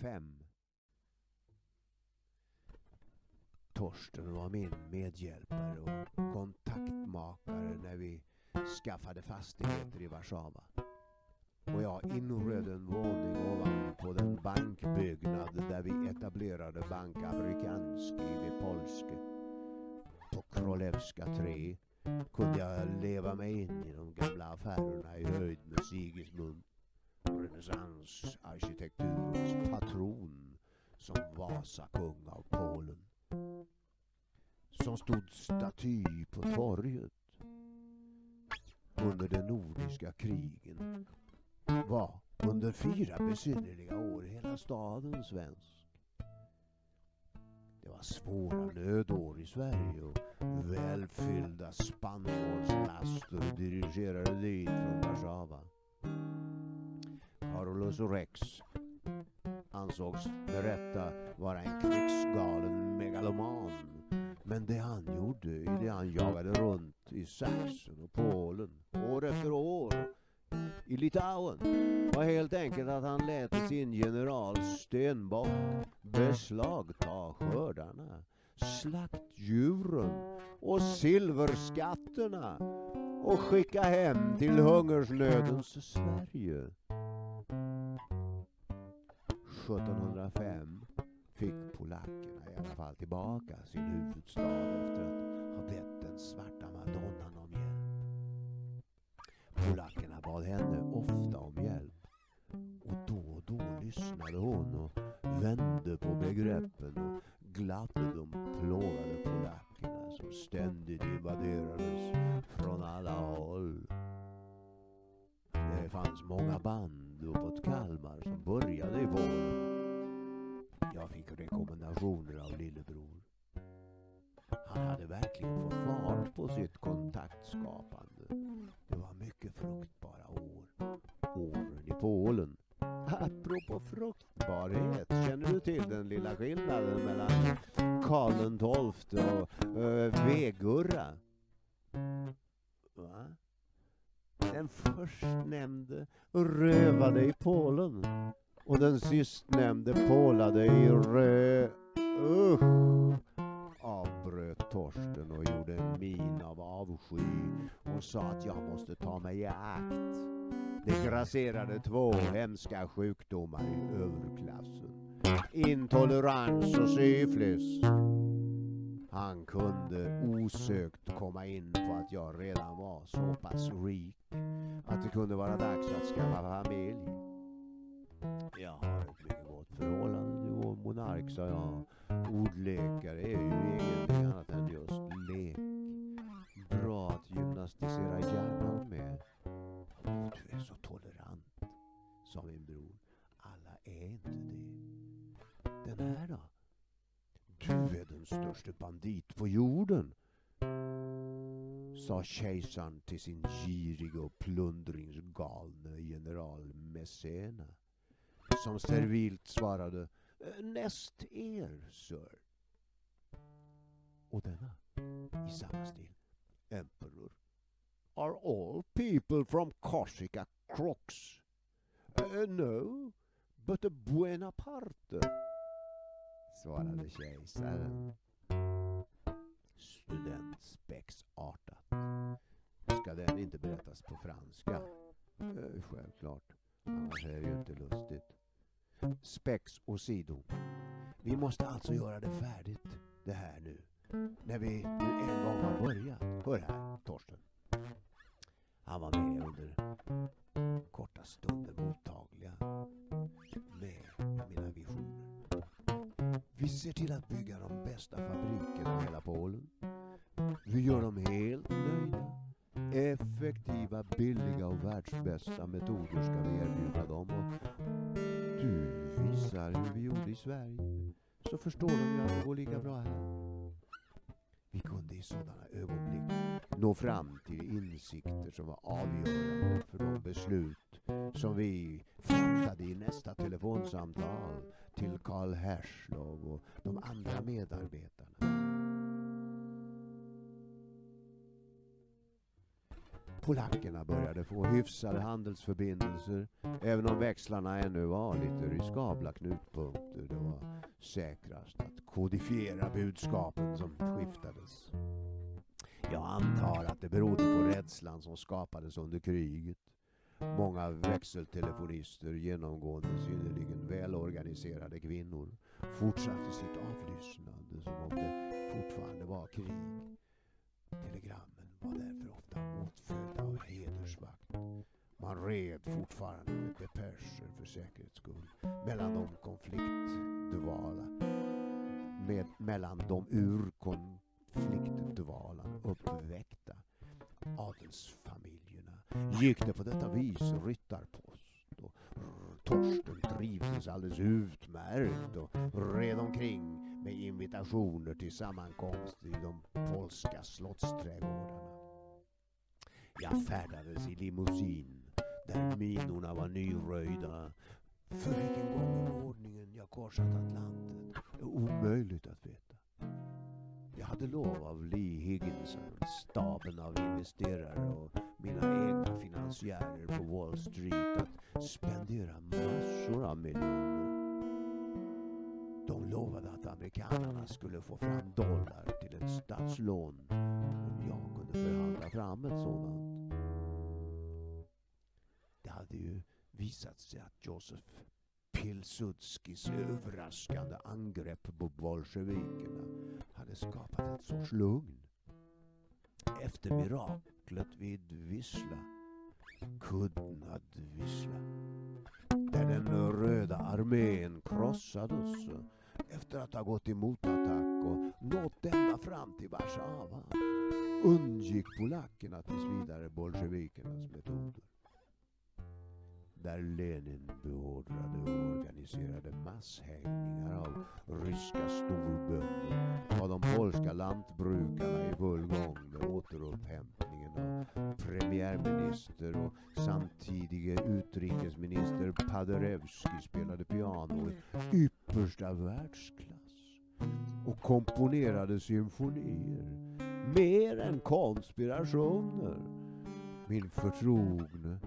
1905. Torsten var min medhjälpare och kontaktmakare när vi skaffade fastigheter i Warszawa. Och jag inredde en våning ovanpå den bankbyggnad där vi etablerade Bank Amerykanski vid Polske. På Krolewska 3 kunde jag leva mig in i de gamla affärerna i höjd med Sigismund. Renässansarkitekturens patron som Vasakung av Polen. Som stod staty på torget under de nordiska krigen var under fyra besynnerliga år hela staden svensk. Det var svåra nödår i Sverige och välfyllda spannmålslaster dirigerade dit från Warszawa. Carolus Rex ansågs med rätta vara en krigsgalen megaloman. Men det han gjorde i det han jagade runt i Sachsen och Polen år efter år i Litauen var helt enkelt att han lät sin general Stenbock beslagta skördarna, slaktdjuren och silverskatterna och skicka hem till hungersnödens Sverige. 1705 fick polackerna i alla fall tillbaka sin huvudstad efter att ha bett den svarta madonnan om hjälp. Polackerna bad henne ofta om hjälp och då och då lyssnade hon och vände på begreppen och de plågade polackerna som ständigt invaderades från alla håll. Det fanns många band uppåt Kalmar som började i vår. Jag fick rekommendationer av lillebror. Han hade verkligen fått fart på sitt kontaktskapande. Det var mycket fruktbara år. Åren i Polen. Apropå fruktbarhet, känner du till den lilla skillnaden mellan Karl XII och äh, Vegurra? Va? Den förstnämnde rövade i Polen och den sistnämnde pålade i rö... Usch! Avbröt Torsten och gjorde en min av avsky och sa att jag måste ta mig i akt. Det grasserade två hemska sjukdomar i överklassen. Intolerans och syflis. Han kunde osökt komma in på att jag redan var så pass rik att det kunde vara dags att skaffa familj. Jag har ett mycket gott förhållande till vår monark, sa jag. Ordlekare är ju ingenting annat än just lek. Bra att gymnastisera hjärnan med. Du är så tolerant, sa min bror. Alla är inte det. Den här då? Du är den största bandit på jorden, sa kejsaren till sin giriga och plundringsgalne general Messena som servilt svarade Näst er, sir. Och denna i samma stil. Emperor. Are all people from Korsika crooks? Uh, uh, no, but a buena parte, svarade kejsaren. Studentspexartat. Ska den inte berättas på franska? Uh, självklart. Annars är det ju inte lustigt. Spex åsido. Vi måste alltså göra det färdigt det här nu. När vi nu en gång har börjat. Hör här, Torsten. Han var med under korta stunder mottagliga med mina visioner. Vi ser till att bygga de bästa fabrikerna i hela Polen. Vi gör dem helt nöjda. Effektiva, billiga och världsbästa metoder ska vi erbjuda dem. Och du visar hur vi gjorde i Sverige så förstår de ju att det går lika bra här. I sådana ögonblick nå fram till insikter som var avgörande för de beslut som vi fattade i nästa telefonsamtal till Karl Herslow och de andra medarbetarna. Polackerna började få hyfsade handelsförbindelser även om växlarna ännu var lite riskabla knutpunkter. Det var säkrast att kodifiera budskapen som skiftades. Jag antar att det berodde på rädslan som skapades under kriget. Många växeltelefonister, genomgående synnerligen välorganiserade kvinnor, fortsatte sitt avlyssnande som om det fortfarande var krig. Telegrammen var därför ofta åtföljda av hedersvakt. Man red fortfarande med depescher för säkerhets skull mellan de konfliktdvala med, mellan de ur konfliktdvalan uppväckta adelsfamiljerna gick det på detta vis ryttarpost och Torsten trivdes alldeles utmärkt och red omkring med invitationer till sammankomst i de polska slottsträdgårdarna. Jag färdades i limousin där minorna var nyröjda. För vilken gång i ordningen jag korsat Atlanten är omöjligt att veta. Jag hade lov av Lee Higginson, alltså staben av investerare och mina egna finansiärer på Wall Street att spendera massor av miljoner. De lovade att amerikanerna skulle få fram dollar till ett statslån om jag kunde förhandla fram ett sådant. Det hade ju visat sig att Josef Pilsudskis överraskande angrepp på bolsjevikerna hade skapat ett sorts lugn. Efter miraklet vid Vissla, Kudnad Vissla, där den röda armén krossades efter att ha gått i motattack och nått ända fram till Warszawa undgick polackerna tills vidare bolsjevikernas metoder där Lenin beordrade och organiserade masshängningar av ryska storbönder var de polska lantbrukarna i full gång med återupphämtningen av premiärminister och samtidige utrikesminister Paderewski spelade piano i yppersta världsklass och komponerade symfonier. Mer än konspirationer. Min förtrogne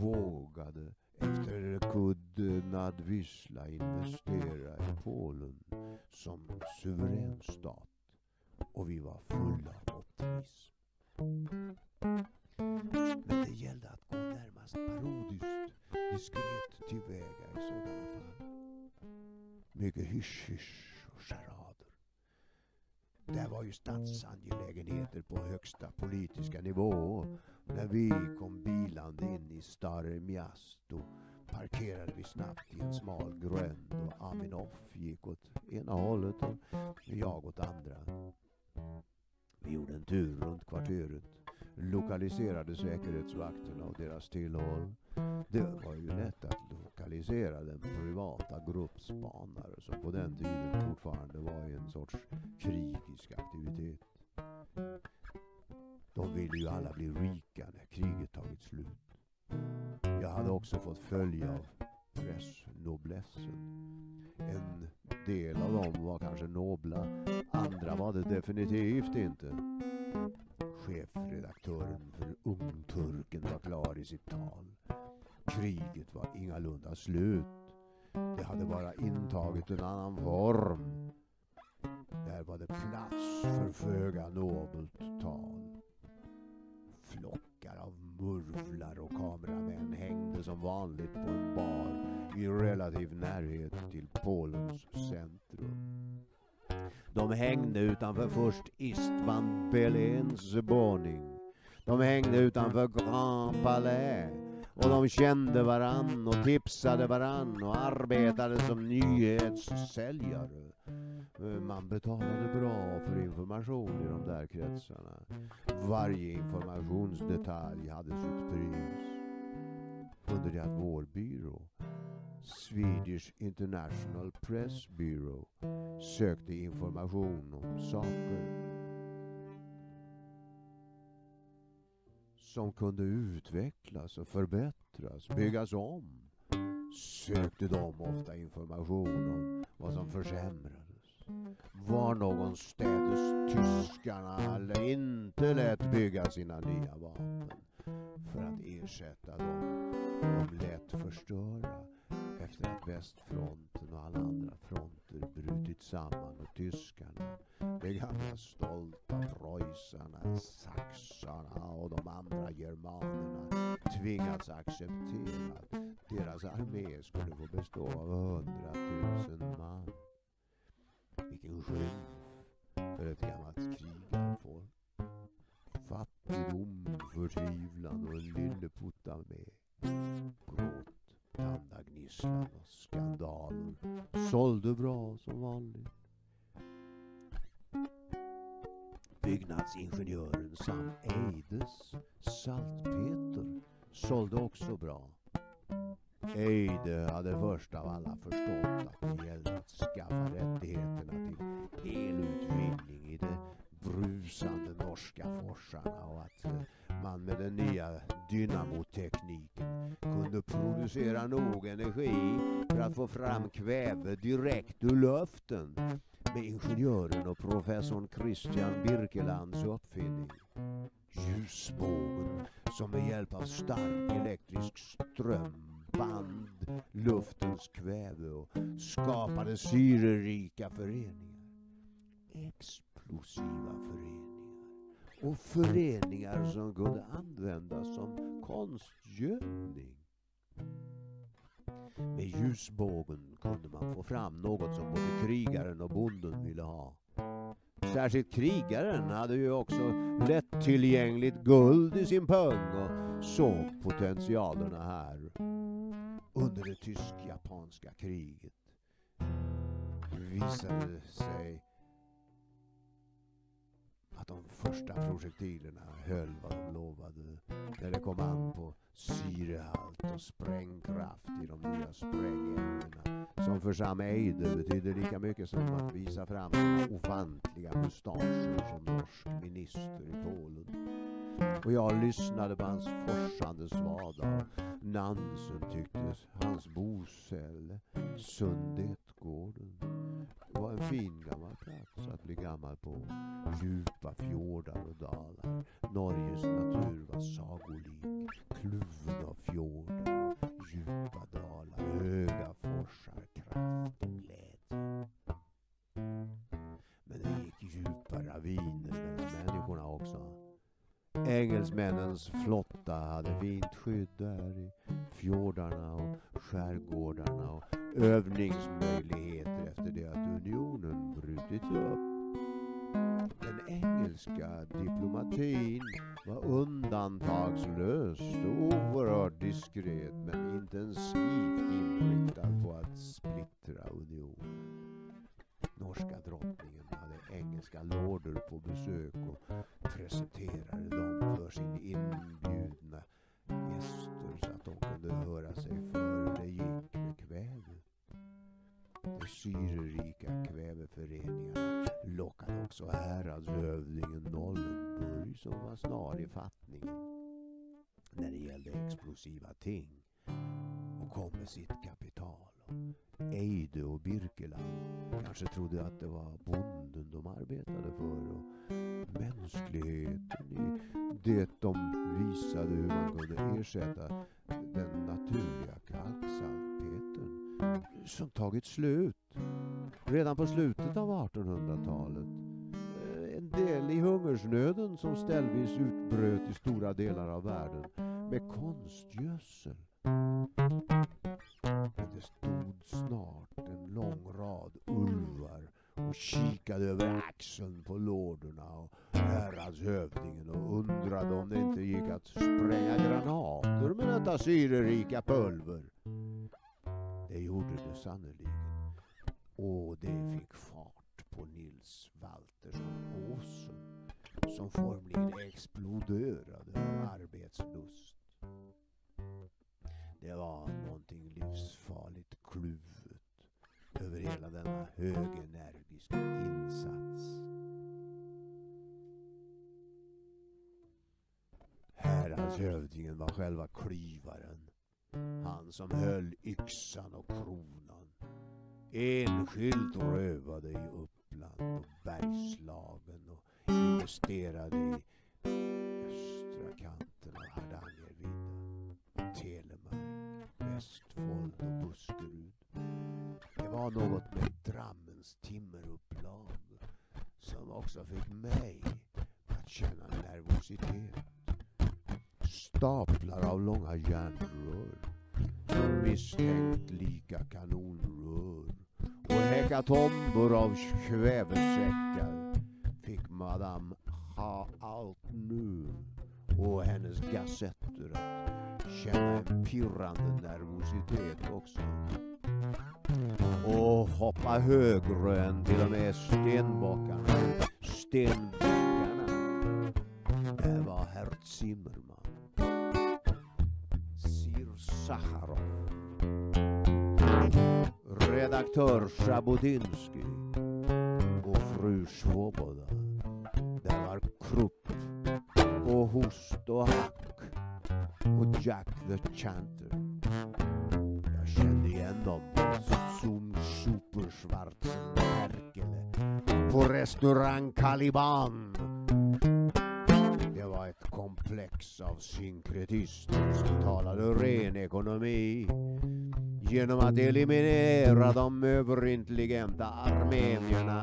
vågade efter kudden att vissla investera i Polen som suverän stat och vi var fulla av optimism. Men det gällde att gå närmast parodiskt diskret tillväga i sådana fall. Mycket hysch-hysch och charad. Det var ju statsangelägenheter på högsta politiska nivå när vi kom bilande in i Stare Miasto parkerade vi snabbt i en smal gränd och Aminoff gick åt ena hållet och jag åt andra. Vi gjorde en tur runt kvarteret, lokaliserade säkerhetsvakterna och deras tillhåll. Det var ju lätt att lokalisera privata gruppspanare som på den tiden fortfarande var i en sorts krigisk aktivitet. De ville ju alla bli rika när kriget tagit slut. Jag hade också fått följa av pressnoblessen. En del av dem var kanske nobla, andra var det definitivt inte. Chefredaktören för Ungturken var klar i sitt tal. Kriget var ingalunda slut. Det hade bara intagit en annan form. Där var det plats för föga nobelt tal. Flockar av murvlar och kameramän hängde som vanligt på en bar i relativ närhet till Polens centrum. De hängde utanför först Istvan Belens boning. De hängde utanför Grand Palais och de kände varann och tipsade varann och arbetade som nyhetssäljare. Eh, Man betalade bra för information i de där kretsarna. Varje informationsdetalj hade sitt pris. Under det att vår byrå, Swedish International Press Bureau, sökte information om saker som kunde utvecklas och förbättras, byggas om sökte de ofta information om vad som försämrades. var någonstädes tyskarna inte lät bygga sina nya vapen för att ersätta dem de lät förstöra efter att västfronten och alla andra fronter brutit samman och tyskarna, de gamla stolta preussarna, saxarna och de andra germanerna tvingats acceptera att deras armé skulle få bestå av hundratusen man. Vilken skymf för ett gammalt krigarfolk. Fattigdom, förtvivlan och en lilleputt med Gråt, tandagnisslan och skandaler. Sålde bra som vanligt. Byggnadsingenjören Sam Eides saltpeter sålde också bra. Eide hade först av alla förstått att det gällde att skaffa rättigheterna till elutvinning i det brusande norska forsarna och att eh, man med den nya dynamotekniken kunde producera nog energi för att få fram kväve direkt ur luften med ingenjören och professorn Christian Birkelands uppfinning. Ljusbågen som med hjälp av stark elektrisk ström band luftens kväve och skapade syrerika föreningar. Explosiva föreningar. Och föreningar som kunde användas som konstgödning. Med ljusbågen kunde man få fram något som både krigaren och bonden ville ha. Särskilt krigaren hade ju också lättillgängligt guld i sin pung och såg potentialerna här. Under det tysk-japanska kriget visade det sig att de första projektilerna höll vad de lovade. När det kom an på syrehalt och sprängkraft i de nya sprängämnena som för Sam Eide betyder lika mycket som att visa fram sina ofantliga mustascher som norsk minister i Polen. Och jag lyssnade på hans forsande svada Nansen tycktes hans boställe, Sundetgården, var en fin gammal plats att bli gammal på. Djupa fjordar och dalar. Norges natur var sagolik, kluven av fjordar djupa dalar, höga forsar, kraft och glädje. Men det gick djupa raviner mellan människorna också. Engelsmännens flotta hade fint skydd där i fjordarna och skärgårdarna och övningsmöjligheter efter det att unionen brutits upp. Den engelska diplomatin var undantagslöst och oerhört diskret men intensivt inriktad på att splittra unionen. Norska drottningen hade engelska lorder på besök och presenterade i fattningen när det gällde explosiva ting och kom med sitt kapital. Eide och Birkela kanske trodde att det var bonden de arbetade för och mänskligheten i det de visade hur man kunde ersätta den naturliga kalksaltheten som tagit slut redan på slutet av 1800-talet. Del i hungersnöden som ställvis utbröt i stora delar av världen med konstgödsel. Men det stod snart en lång rad ulvar och kikade över axeln på lorderna och häradshövdingen och undrade om det inte gick att spränga granater med detta syrerika pulver. Det gjorde det sannerligen. Och det fick fart som formligen exploderade av arbetslust. Det var någonting livsfarligt kluvet över hela denna högenergiska insats. Häradshövdingen var själva klyvaren. Han som höll yxan och kronan. Enskilt rövade i Uppland och Bergslagen justerade i östra kanten av Hardangervidda, Telemark, Västfold och Buskerud. Det var något med Drammens timmerupplag som också fick mig att känna nervositet. Staplar av långa järnrör, misstänkt lika kanonrör och hekatombor av kvävesäckar fick Madame ha allt nu och hennes gassetter. att känna en pirrande nervositet också. Och hoppa högre än till och med stenbockarna, stenbäckarna. Det var herr Zimmerman. Sir Sacharov. Redaktör Sjabotinsky och fru Svoboda. Det Krupp och Host och Hack och Jack the Chanter. Jag kände igen dem som Superschwarzen Perkele på restaurang Caliban. Det var ett komplex av synkretister som talade ren ekonomi genom att eliminera de överintelligenta armenierna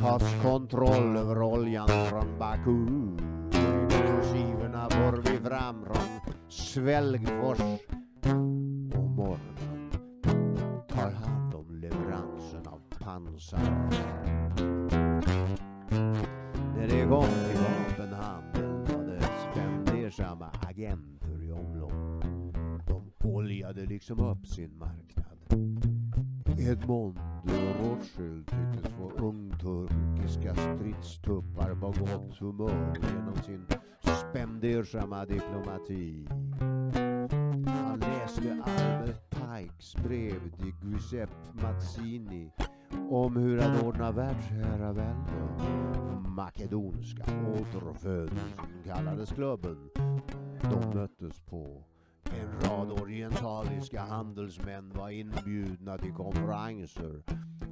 tas kontroll över oljan från Baku. Explosiverna får vi fram från Svälgfors och Morgon tar hand om leveransen av pansar. När det kom till vapenhandeln var det spendersamma agenter. De liksom upp sin marknad. Edmond och Rothschild tycktes få ungturkiska stridstuppar på gott humör genom sin spendersamma diplomati. Han läste Albert Pikes brev till Giuseppe Mazzini om hur han ordnar världsherravälde. Makedonska återfödelsen kallades klubben. De möttes på en rad orientaliska handelsmän var inbjudna till konferenser.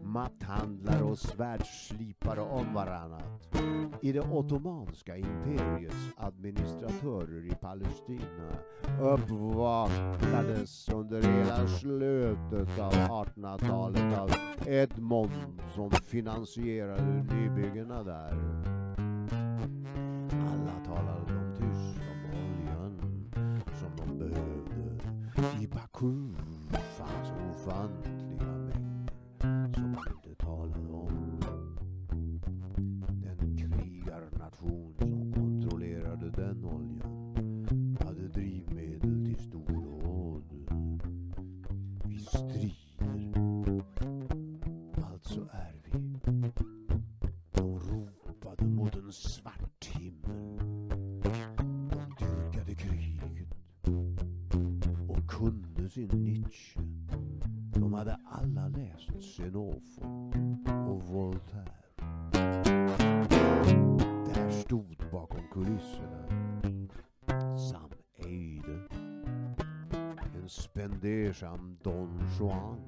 Matthandlare och svärdslipare om varannat. I det ottomanska imperiets administratörer i Palestina uppvaktades under hela slutet av 1800-talet av Edmond som finansierade nybyggena där. Alla talade I Baku fanns ofantliga mängder som man inte talade om. Den krigarnation som kontrollerade den oljan hade drivmedel till storråd. Vi strid läst och Voltaire. Där stod bakom kulisserna Sam Eide. En spendersam Don Juan.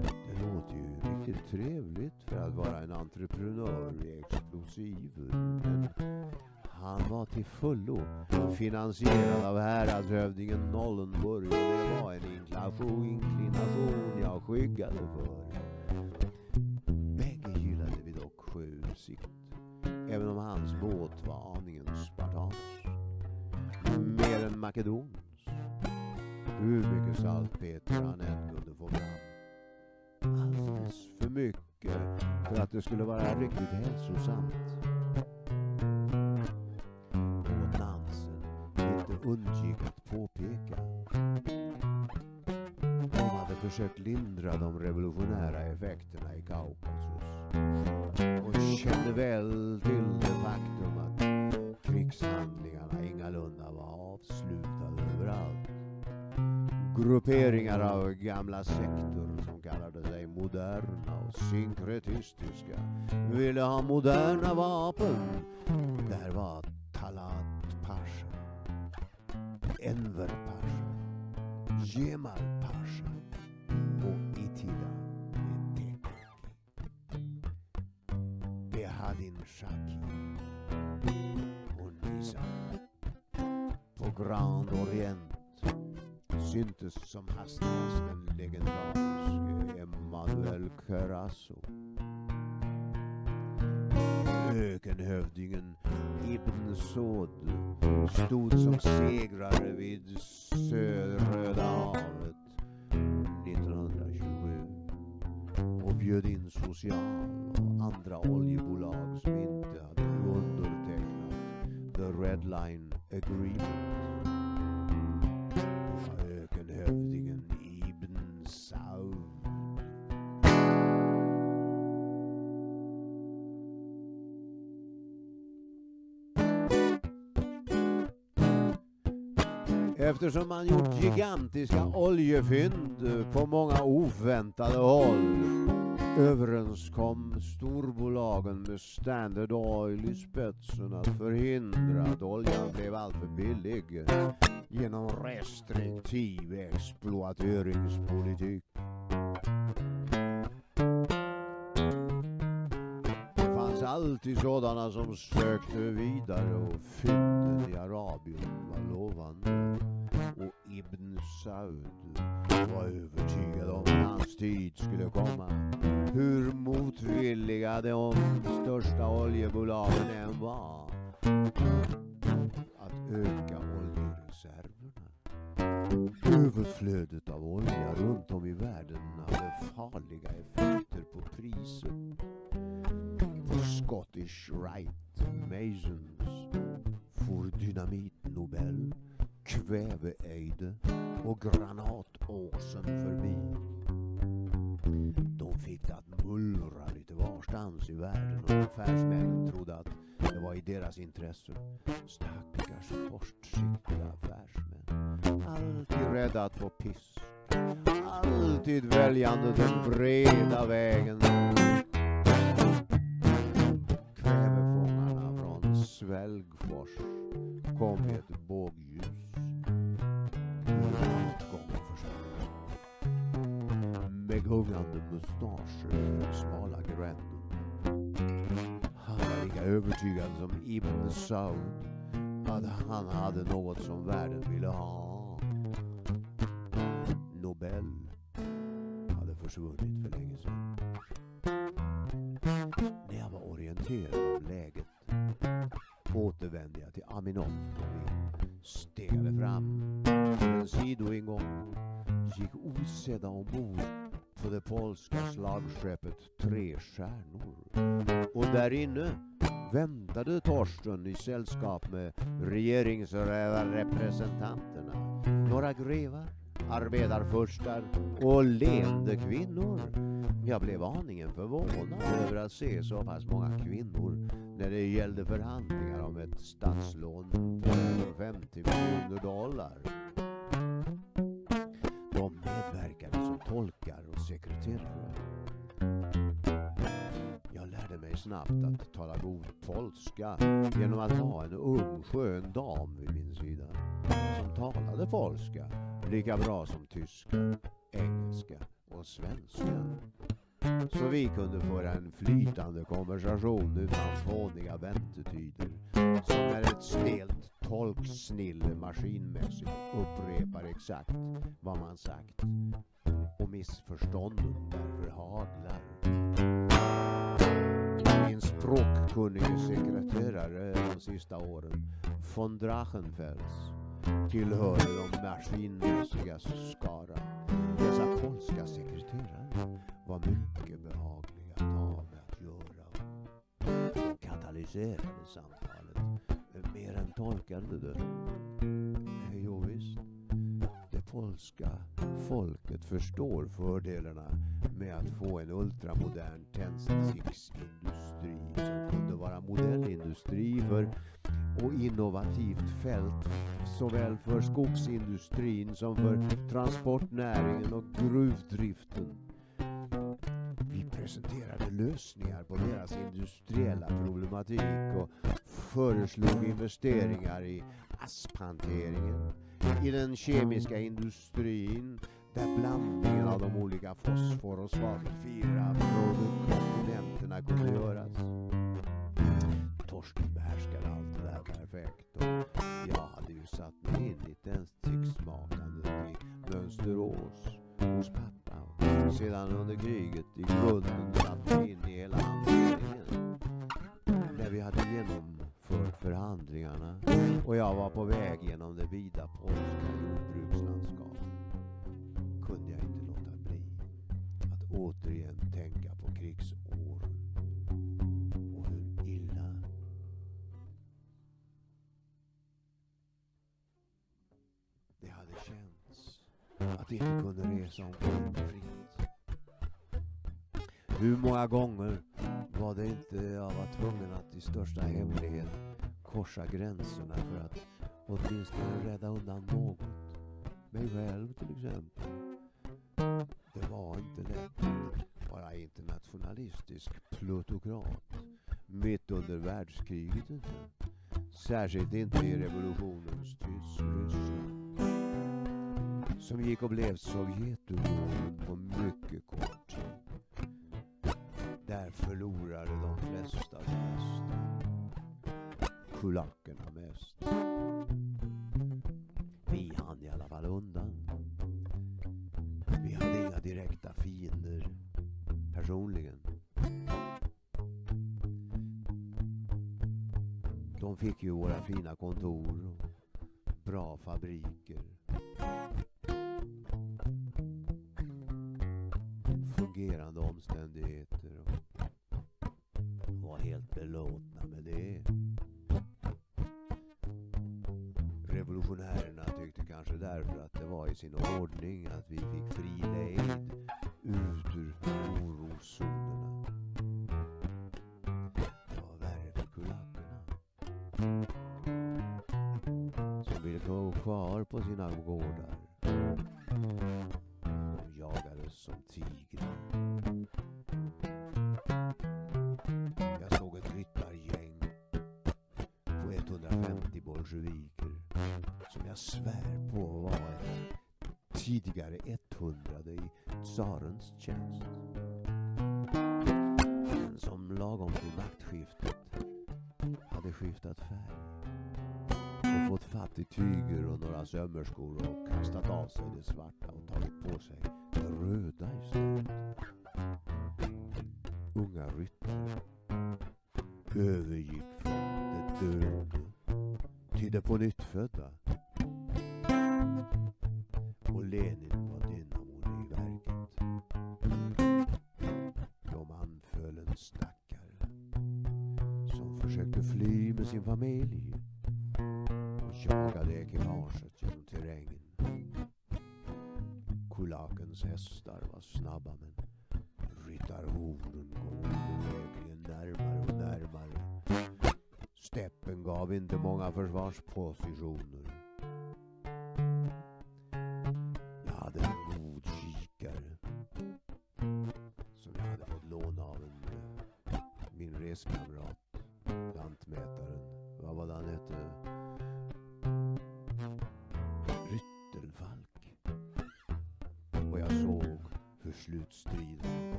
Det låter ju riktigt trevligt för att vara en entreprenör i explosiver. Till fullo finansierad av häradshövdingen Nollenburg och det var en inklination, inklination jag skyggade för. Bägge gillade vi dock sjöutsikt, även om hans båt var aningen spartansk. Mer än makedonsk. Hur mycket saltpeter han än kunde få fram. Alldeles för mycket för att det skulle vara riktigt hälsosamt. Undgick att påpeka. De hade försökt lindra de revolutionära effekterna i Kaukasus och kände väl till det faktum att krigshandlingarna ingalunda var avslutade överallt. Grupperingar av gamla sektor som kallade sig moderna och synkretistiska ville ha moderna vapen. Där var Talat Pasha, Enver Pasha, Jemal Pasha och Itida Metekeki. Behadin Shaki och Nizam. På Grand Orient syntes som hastigast den legendariske Emanuel eh, Curazo Ökenhövdingen Ibn Sod stod som segrare vid Röda havet 1927 och bjöd in Social och andra oljebolag som inte hade undertecknat The Red Line Agreement. Ökenhövdingen Ibn Saud. Eftersom man gjort gigantiska oljefynd på många oväntade håll överenskom storbolagen med Standard Oil i spetsen att förhindra att oljan blev alltför billig genom restriktiv exploateringspolitik. Det fanns alltid sådana som sökte vidare och fyndet i Arabien var lovande. Ibn Saud var övertygad om att hans tid skulle komma. Hur motvilliga de största oljebolagen än var att öka oljereserverna. Överflödet av olja runt om i världen hade farliga effekter på priset. På Scottish Rite Masons for dynamit-Nobel, Kväveöjde och granatåsen förbi. De fick det att mullra lite varstans i världen och affärsmännen trodde att det var i deras intresse. Stackars kortsiktiga affärsmän. Alltid rädda att få piss. Alltid väljande den breda vägen. Kvävefångarna från Svälgfors kom i ett bågljus. Med gungande mustascher och smala gränder. Han var lika övertygad som Ibn Saud att han hade något som världen ville ha. Nobel hade försvunnit för länge sedan. När jag var orienterad om läget återvände jag till Aminov och vi stegade fram till en sidoingång gick osedda ombord det polska slagskeppet Tre Stjärnor. Och där inne väntade Torsten i sällskap med regeringsrepresentanterna. Några grevar, arbetarfurstar och leende kvinnor. Jag blev aningen förvånad över att se så pass många kvinnor när det gällde förhandlingar om ett statslån på över 50 miljoner dollar. De medverkade tolkar och sekreterare. Jag lärde mig snabbt att tala god polska genom att ha en ung skön dam vid min sida som talade polska lika bra som tyska, engelska och svenska. Så vi kunde föra en flytande konversation utan fåniga väntetider som är ett stelt tolksnille maskinmässigt upprepar exakt vad man sagt och missförstånden därför haglar. Min språkkunnige sekreterare de sista åren, von Drachenfels, tillhörde de maskinmässigas skara. Dessa polska sekreterare var mycket behagliga att ha med att göra. De katalyserade samtalet mer än tolkade det. Eh, jo, visst. Det polska folket förstår fördelarna med att få en ultramodern tändsticksindustri som kunde vara modellindustri för och innovativt fält såväl för skogsindustrin som för transportnäringen och gruvdriften. Vi presenterade lösningar på deras industriella problematik och föreslog investeringar i asphanteringen, i den kemiska industrin där blandningen av de olika fosfor och svavelfyra komponenterna kunde göras. Torsten behärskade allt det där perfekt. Och jag hade ju satt mig in i tändsticksmakandet i Mönsterås hos pappa. Och sedan under kriget i grunden satt mig in i hela hanteringen. När vi hade genom förhandlingarna och jag var på väg genom det vida polska jordbrukslandskapet kunde jag inte låta bli att återigen tänka på krigsåren och hur illa det hade känts att inte kunna resa omkring fritt. Hur många gånger var det inte jag var tvungen att i största hemlighet korsa gränserna för att åtminstone rädda undan något. Mig själv till exempel. Det var inte lätt att vara internationalistisk plutokrat mitt under världskriget inte. Särskilt inte i revolutionens Tyskland Som gick och blev Sovjetunionen på mycket kort tid. Där förlorade de flesta det mesta. Kulackerna mest. Vi hann i alla fall undan. Vi hade inga direkta fiender personligen. De fick ju våra fina kontor och bra fabriker. Fungerande omständigheter därför att det var i sin ordning att vi fick fri lejd ut ur oroszonerna. Det var värre för kulackerna. Som ville gå kvar på sina gårdar. De jagades som tigrar. Jag såg ett ryttargäng på 150 bolsjeviker jag svär på var ett tidigare 100 i tsarens tjänst. Men som lagom till maktskiftet hade skiftat färg och fått fatt i tyger och några sömmerskor och kastat av sig det svarta och tagit på sig det röda istället. Unga ryttare övergick från det döende till det på nytt födda. Lenin var dynamon i verket. De anföll en stackare som försökte fly med sin familj och jagade ekipaget genom terrängen. Kulakens hästar var snabba men ryttarhornen kom onekligen närmare och närmare. Steppen gav inte många försvarspositioner.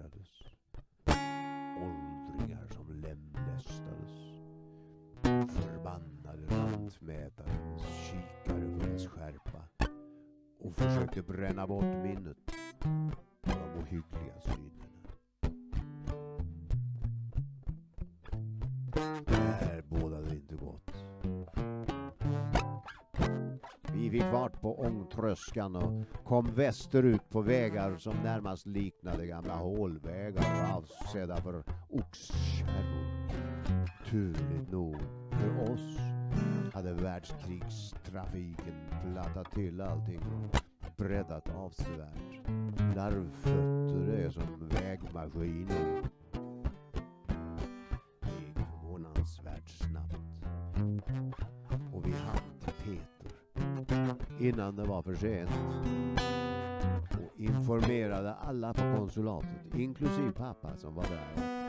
Dekapiterades. Åldringar som lemlästades. Förbannade rattmätare kikare på dess skärpa och försökte bränna bort minnet av de ohyggliga synerna. Vi fick fart på ångtröskan och kom västerut på vägar som närmast liknade gamla hålvägar avsedda för oxkärror. turligt nog för oss hade världskrigstrafiken plattat till allting och breddat avsevärt. Larvfötter är som vägmaskiner. Det gick förvånansvärt snabbt. Och vi hann innan det var för sent och informerade alla på konsulatet, inklusive pappa som var där.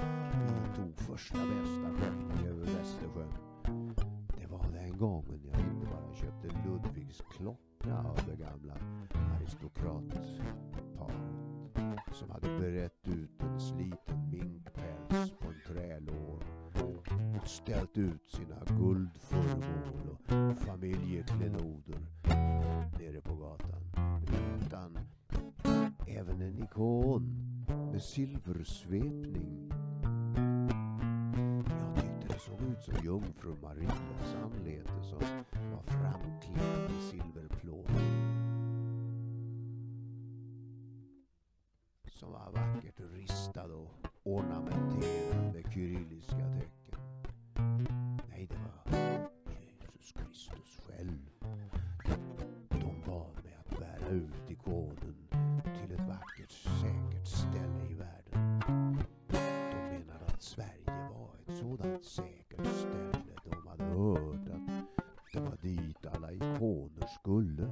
Vi tog första bästa skepp över Västersjön. Det var den gången jag inte bara köpte Ludvigs klocka av det gamla aristokratparet som hade berett ut en sliten minkpäls på en trälår och ställt ut sina guldföremål och familjeklenoder även med silversvepning. Jag tyckte det såg ut som jungfru Marias anlete som var framklippt i silverplåt. Som var vackert ristad och ornamenterad med kyrilliska tecken. Nej, det var Jesus Kristus själv. De bad mig att bära ut ikonen sådant säkert ställe. De hade hört att det var dit alla ikoner skulle.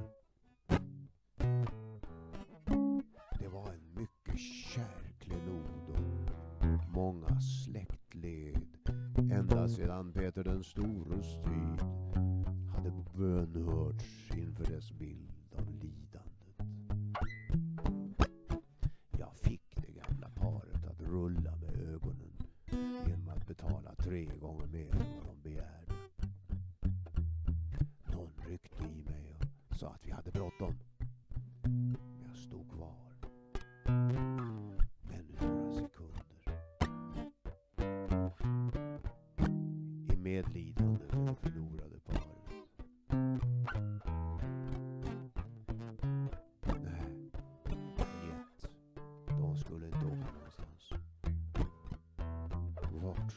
Det var en mycket kär klenod och många släktled ända sedan Peter den stores tid hade bönhörts inför dess bild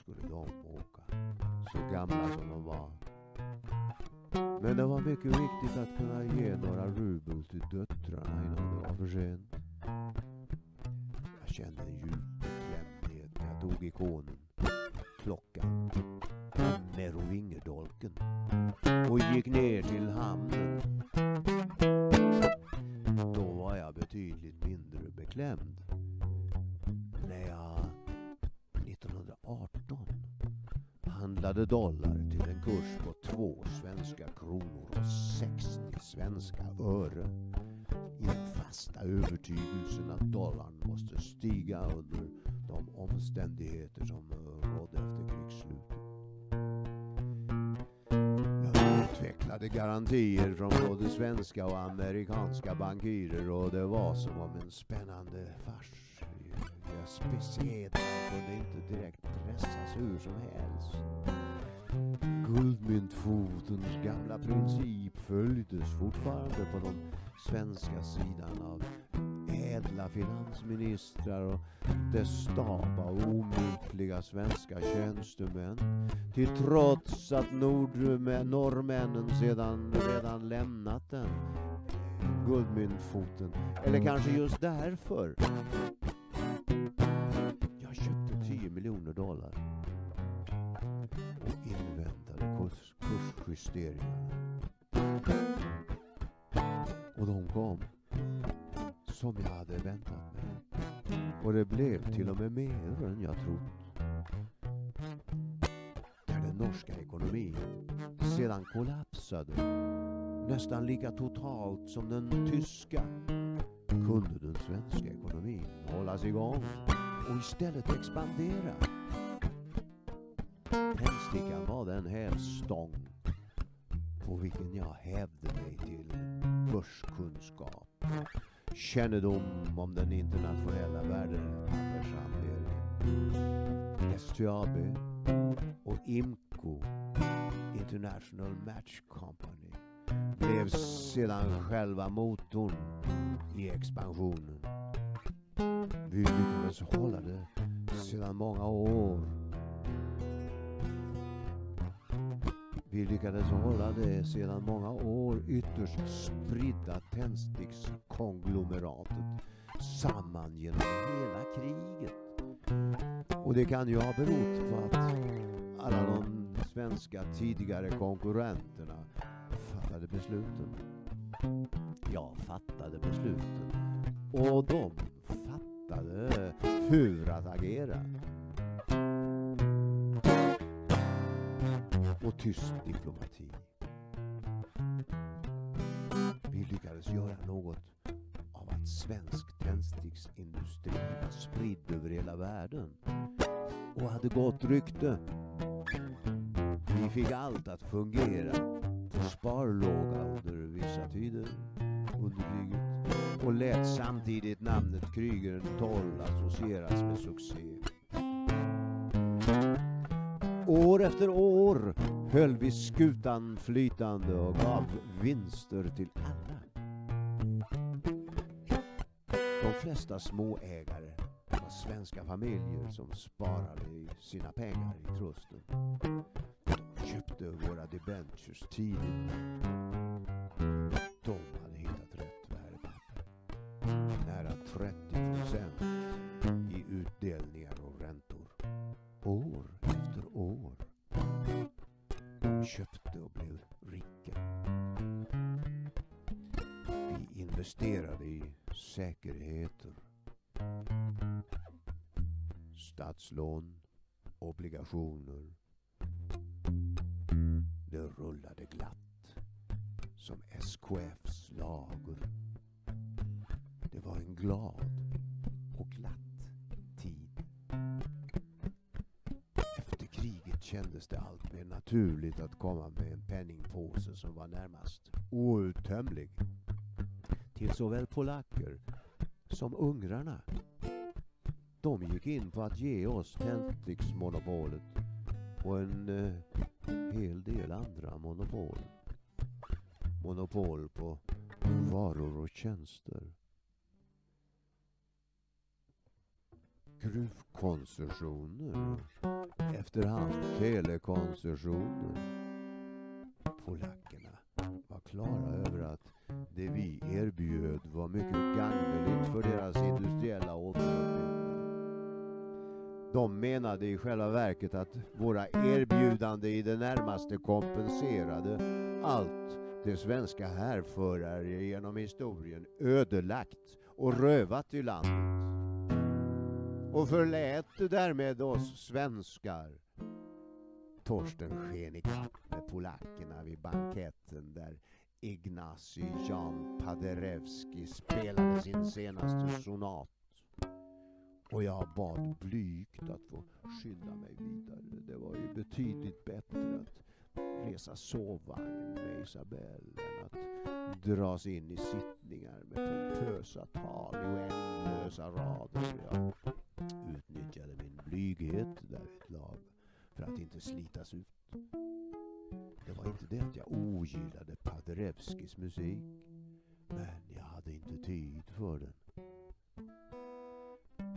skulle de åka? Så gamla som de var. Men det var mycket viktigt att kunna ge några rubel till döttrarna innan det var för sent. Jag kände en djup beklämdhet när jag tog ikonen, klockan, merovingerdolken och gick ner till hamnen. Handlade dollar till en kurs på två svenska kronor och 60 svenska öre i den fasta övertygelsen att dollarn måste stiga under de omständigheter som eh, rådde efter krigsslutet. Jag utvecklade garantier från både svenska och amerikanska bankirer och det var som om en spännande fars. Jag speciellt kunde inte direkt pressas hur som helst. Guldmyntfotens gamla princip följdes fortfarande på den svenska sidan av ädla finansministrar och dess stab av omutliga svenska tjänstemän. Till trots att nordmän, norrmännen sedan redan lämnat den guldmyntfoten. Eller kanske just därför. Jag köpte 10 miljoner dollar kurs. Och de kom som jag hade väntat mig. Och det blev till och med mer än jag trott. Där den norska ekonomin sedan kollapsade nästan lika totalt som den tyska kunde den svenska ekonomin hållas igång och istället expandera. Tändstickan var den hävstång på vilken jag hävde mig till börskunskap, kännedom om den internationella värdepappershanteringen, STAB och IMCO, International Match Company, blev sedan själva motorn i expansionen. Vi lyckades hålla det sedan många år. Vi lyckades hålla det sedan många år ytterst spridda tändstickskonglomeratet samman genom hela kriget. Och det kan ju ha berott på att alla de svenska tidigare konkurrenterna fattade besluten. Jag fattade besluten. Och de fattade hur att agera. Och tyst diplomati. Vi lyckades göra något av att svensk tändsticksindustri var spridd över hela världen och hade gott rykte. Vi fick allt att fungera på sparlåga under vissa tider under kriget och lät samtidigt namnet Krygeren 12 associeras med succé. År efter år höll vi skutan flytande och gav vinster till alla. De flesta småägare var svenska familjer som sparade sina pengar i trusten. De köpte våra debentures tidigt. Naturligt att komma med en penningpåse som var närmast outtömlig. Till såväl polacker som ungrarna. De gick in på att ge oss tändsticksmonopolet och en eh, hel del andra monopol. Monopol på varor och tjänster. Gruvkoncessioner. Mm. Efterhand telekoncessioner. Polackerna var klara över att det vi erbjöd var mycket gagneligt för deras industriella återuppbyggnad. De menade i själva verket att våra erbjudanden i det närmaste kompenserade allt det svenska härförare genom historien ödelagt och rövat i landet. Och förlät därmed oss svenskar. Torsten sken ikapp med polackerna vid banketten där Ignacy Jan Paderewski spelade sin senaste sonat. Och jag bad blygt att få skynda mig vidare. Det var ju betydligt bättre att resa sovvagn med Isabelle än att dras in i sittningar med pompösa tal i oändlösa rader. Jag utnyttjade min blyghet därvidlag för att inte slitas ut. Det var inte det att jag ogillade Paderewskis musik, men jag hade inte tid för den.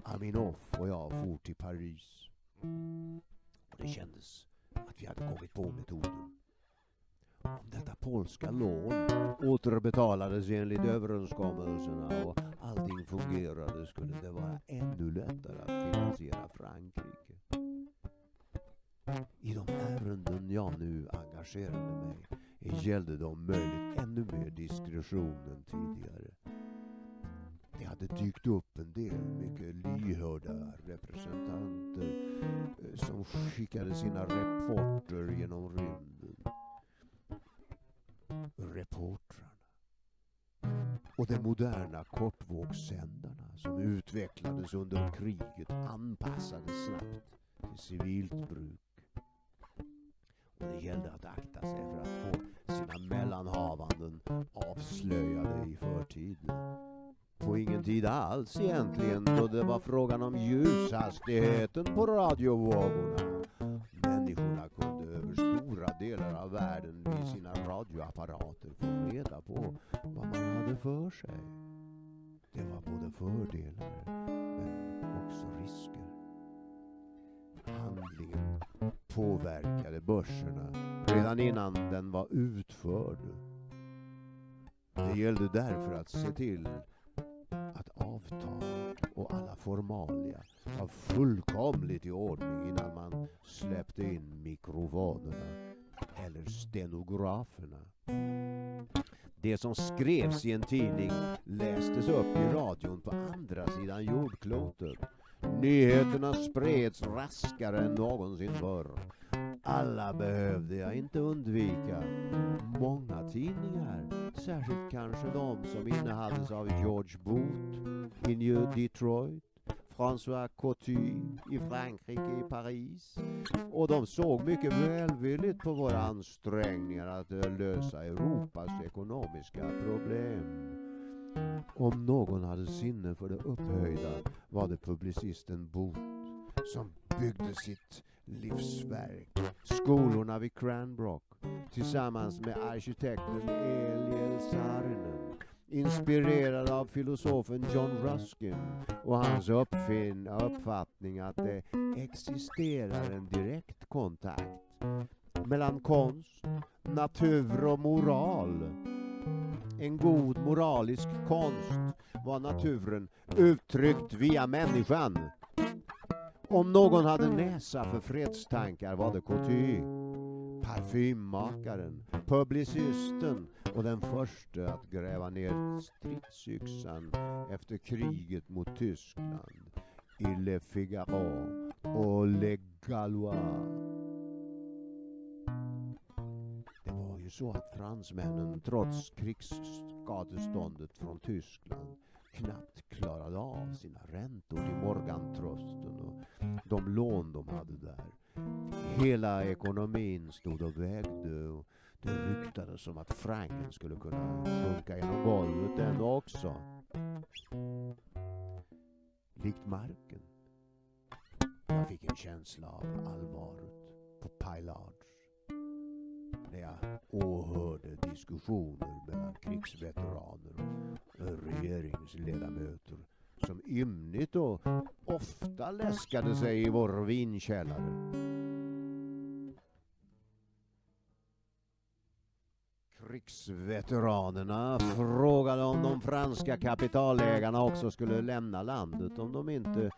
Aminoff och jag for till Paris. Och det kändes att vi hade kommit på metoden. Om detta polska lån återbetalades enligt överenskommelserna och allting fungerade skulle det vara ännu lättare att finansiera Frankrike. I de ärenden jag nu engagerade mig gällde det om möjligt ännu mer diskretion än tidigare. Det hade dykt upp en del mycket lyhörda representanter eh, som skickade sina reporter genom rymden. Reportrarna. Och de moderna kortvågssändarna som utvecklades under kriget anpassades snabbt till civilt bruk. Och det gällde att akta sig för att få sina mellanhavanden avslöjade i förtid på ingen tid alls egentligen då det var frågan om ljushastigheten på radiovågorna delar av världen vid sina radioapparater få reda på vad man hade för sig. Det var både fördelar men också risker. Handlingen påverkade börserna redan innan den var utförd. Det gällde därför att se till att avtal och alla formalia var fullkomligt i ordning innan man släppte in mikrofonerna eller stenograferna. Det som skrevs i en tidning lästes upp i radion på andra sidan jordklotet. Nyheterna spreds raskare än någonsin förr. Alla behövde jag inte undvika. Många tidningar, särskilt kanske de som innehades av George Booth i New Detroit, François Coty i Frankrike, i Paris. Och de såg mycket välvilligt på våra ansträngningar att eh, lösa Europas ekonomiska problem. Om någon hade sinne för det upphöjda var det publicisten Booth som byggde sitt livsverk, skolorna vid Cranbrook, tillsammans med arkitekten Eliel Saarinen, inspirerad av filosofen John Ruskin och hans uppfin uppfattning att det existerar en direkt kontakt mellan konst, natur och moral. En god moralisk konst var naturen uttryckt via människan. Om någon hade näsa för fredstankar var det Coty. Parfymmakaren, publicisten och den första att gräva ner stridsyxan efter kriget mot Tyskland i Le Figaro och Le Galois. Det var ju så att fransmännen trots krigsskadeståndet från Tyskland knappt klarade av sina räntor till Morgantrosten och de lån de hade där. Hela ekonomin stod och vägde och det ryktades om att franken skulle kunna sjunka genom golvet den också. Likt marken. Jag fick en känsla av allvaret på Pilards när jag åhörde diskussioner mellan krigsveteraner och regeringsledamöter som ymnigt och ofta läskade sig i vår vinkällare. Krigsveteranerna frågade om de franska kapitalägarna också skulle lämna landet om de inte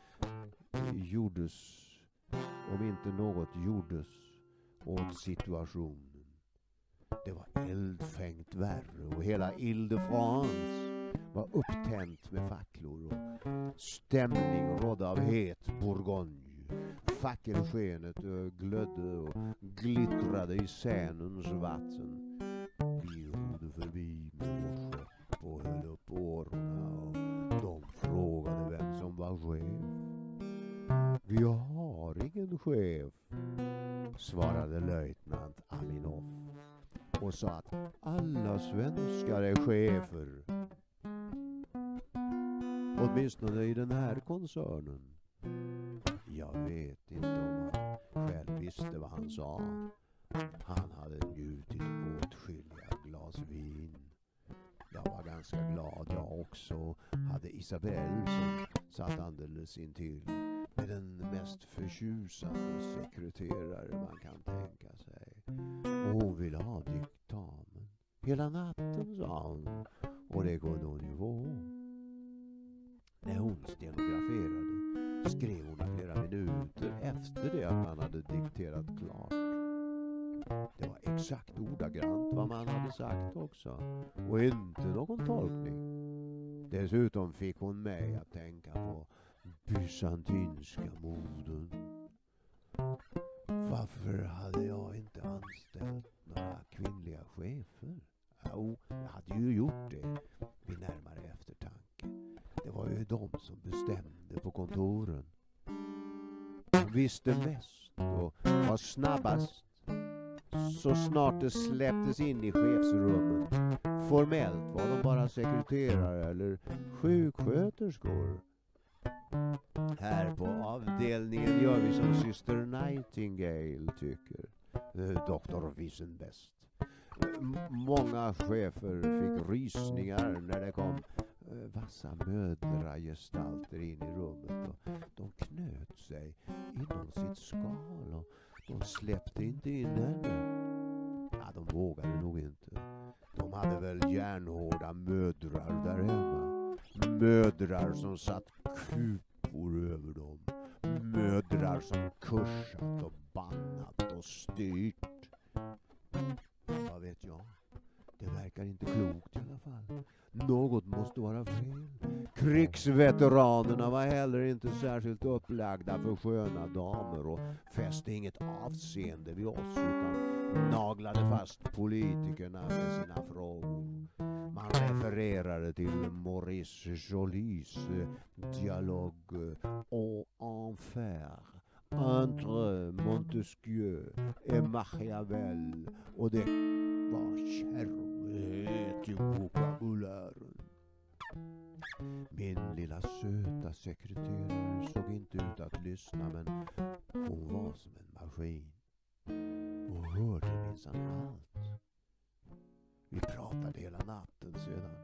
gjordes, om inte något gjordes åt situationen. Det var eldfängt värre och hela Ile-de-France var upptänt med facklor och stämning rådde av het bourgogne. Fackelskenet glödde och glittrade i Sänens vatten. Förbi med och höll upp årorna och de frågade vem som var chef. Vi har ingen chef, svarade löjtnant Aminoff och sa att alla svenskar är chefer. Åtminstone i den här koncernen. Jag vet inte om han själv visste vad han sa. Han hade njutit åtskilligt glas vin. Jag var ganska glad jag också hade Isabelle som satt alldeles intill med den mest förtjusande sekreterare man kan tänka sig. Och hon ville ha diktamen. Hela natten sa hon och det kunde hon ju få. När hon stenograferade skrev hon flera minuter efter det att man hade dikterat klart. Det var exakt ordagrant vad man hade sagt också och inte någon tolkning. Dessutom fick hon mig att tänka på bysantinska moden. Varför hade jag inte anställt några kvinnliga chefer? Jo, jag hade ju gjort det vid närmare eftertanke. Det var ju de som bestämde på kontoren. De visste mest och var snabbast så snart de släpptes in i chefsrummen. Formellt var de bara sekreterare eller sjuksköterskor. Här på avdelningen gör vi som syster Nightingale tycker. Eh, doktor Wissenbest. Många chefer fick rysningar när det kom eh, vassa mödragestalter in i rummet och de knöt sig inom sitt skal och de släppte inte in henne. Ja, de vågade nog inte. De hade väl järnhårda mödrar där hemma. Mödrar som satt kupor över dem. Mödrar som kursat och bannat och styrt. Vad vet jag? Det verkar inte klokt i alla fall. Något måste vara fel. Krigsveteranerna var heller inte särskilt upplagda för sköna damer och fäste inget avseende vid oss utan naglade fast politikerna med sina frågor. Man refererade till Maurice Jolys eh, dialog Au enfer entre Montesquieu et Machiavel och det var kärvhet i vokabulären. Min lilla söta sekreterare såg inte ut att lyssna men hon var som en maskin och hörde minsann allt. Vi pratade hela natten sedan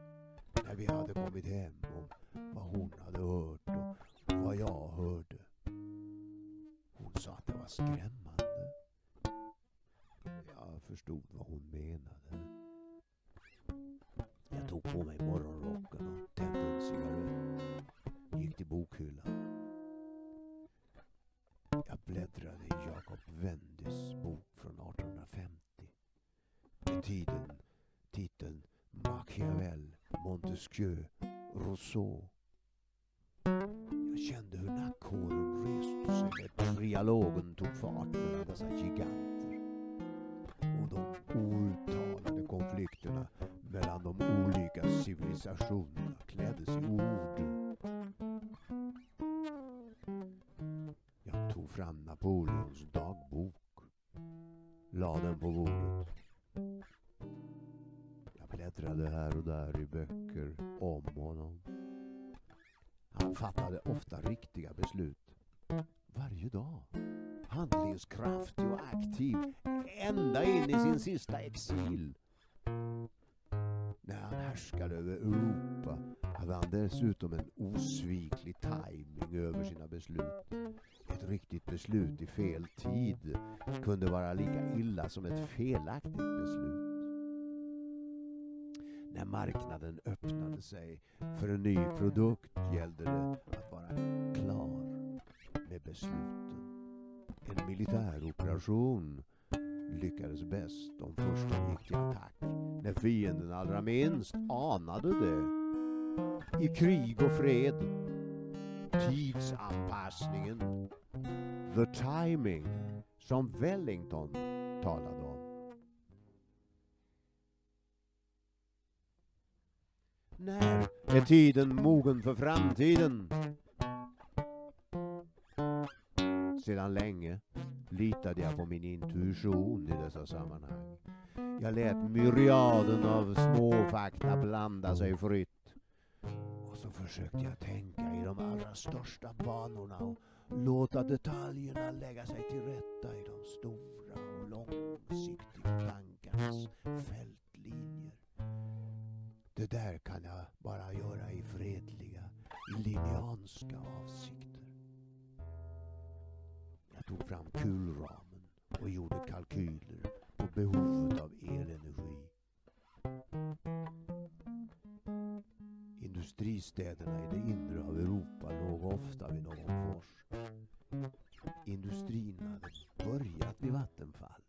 när vi hade kommit hem om vad hon hade hört och vad jag hörde. Hon sa att det var skrämmande. Jag förstod vad hon menade. Tog på mig morgonrocken och tände en cigarett. Gick till bokhyllan. Jag bläddrade i Jacob Wendys bok från 1850. Med tiden titeln Machiavel, Montesquieu, Rousseau. Jag kände hur nackhåren reste sig när trialogen tog fart mellan dessa giganter. Och de outtalade konflikterna mellan de olika civilisationerna kläddes i ord. Jag tog fram Napoleons dagbok. La den på bordet. Jag bläddrade här och där i böcker om honom. Han fattade ofta riktiga beslut. Varje dag. Handlingskraftig och aktiv. Ända in i sin sista exil härskar över Europa hade han dessutom en osviklig timing över sina beslut. Ett riktigt beslut i fel tid kunde vara lika illa som ett felaktigt beslut. När marknaden öppnade sig för en ny produkt gällde det att vara klar med besluten. En militär operation lyckades bäst de första gick till attack när fienden allra minst anade det. I krig och fred. Tidsanpassningen. The timing som Wellington talade om. När är tiden mogen för framtiden? Sedan länge litade jag på min intuition i dessa sammanhang. Jag lät myriaden av småfakta blanda sig fritt. Och så försökte jag tänka i de allra största banorna och låta detaljerna lägga sig till rätta i de stora och långsiktiga tankarnas fältlinjer. Det där kan jag bara göra i fredliga, linjanska avsikter. Tog fram kulramen och gjorde kalkyler på behovet av elenergi. Industristäderna i det inre av Europa låg ofta vid någon fors. Industrin hade börjat vid vattenfall.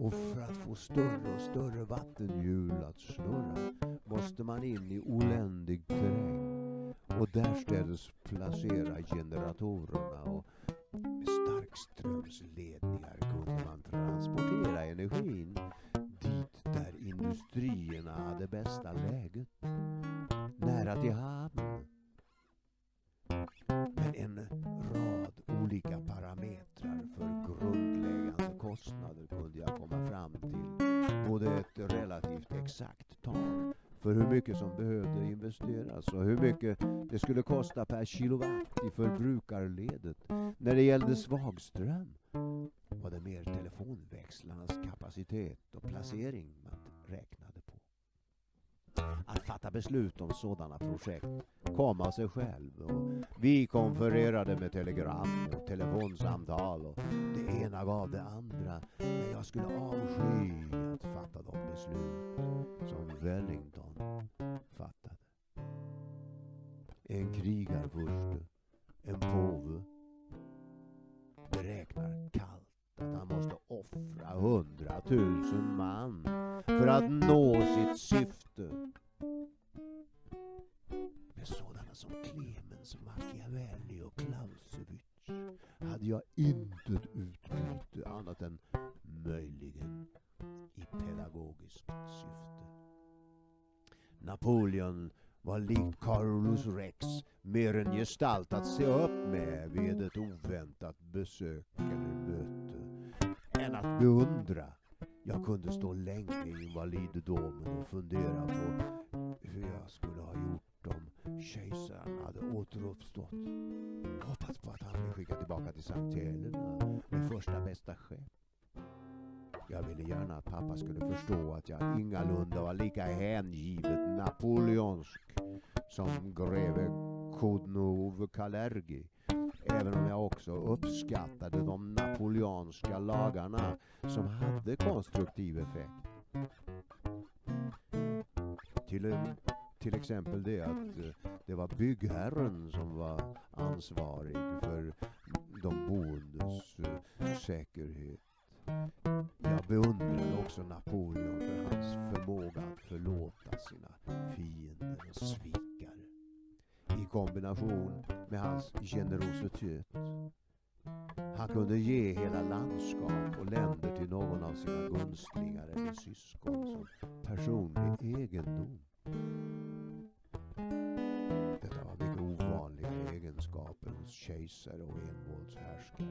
Och för att få större och större vattenhjul att snurra måste man in i oländig terräng och därstädes placera generatorerna och med ledningar kunde man transportera energin dit där industrierna hade bästa läget, nära till hamn. Men en rad olika parametrar för grundläggande kostnader kunde jag komma fram till. Både ett relativt exakt tal för hur mycket som behövde investeras och hur mycket det skulle kosta per kilowatt i förbrukarledet. När det gällde svagström var det mer telefonväxlarnas kapacitet och placering man räknade på. Att fatta beslut om sådana projekt kom av sig själv. Och vi konfererade med telegram och telefonsamtal och det ena gav det andra. Men jag skulle avsky att fatta de beslut som Wellington fattade. En krigarfurste, gestalt att se upp med vid ett oväntat besök eller möte än att beundra. Jag kunde stå länge i invaliddomen och fundera på hur jag skulle ha gjort om kejsaren hade återuppstått. Hoppats på att han blev skickad tillbaka till Sankt Helena med första bästa skepp. Jag ville gärna att pappa skulle förstå att jag ingalunda var lika hängivet napoleonsk som greve Kodnov Kalergi. Även om jag också uppskattade de napoleanska lagarna som hade konstruktiv effekt. Till, till exempel det att eh, det var byggherren som var ansvarig för de boendes eh, säkerhet. Jag beundrade också Napoleon för hans förmåga att förlåta sina fiender och svika. I kombination med hans generositet. Han kunde ge hela landskap och länder till någon av sina gunstlingar eller syskon som personlig egendom. Detta var mycket ovanliga egenskaper hos kejsare och envåldshärskare.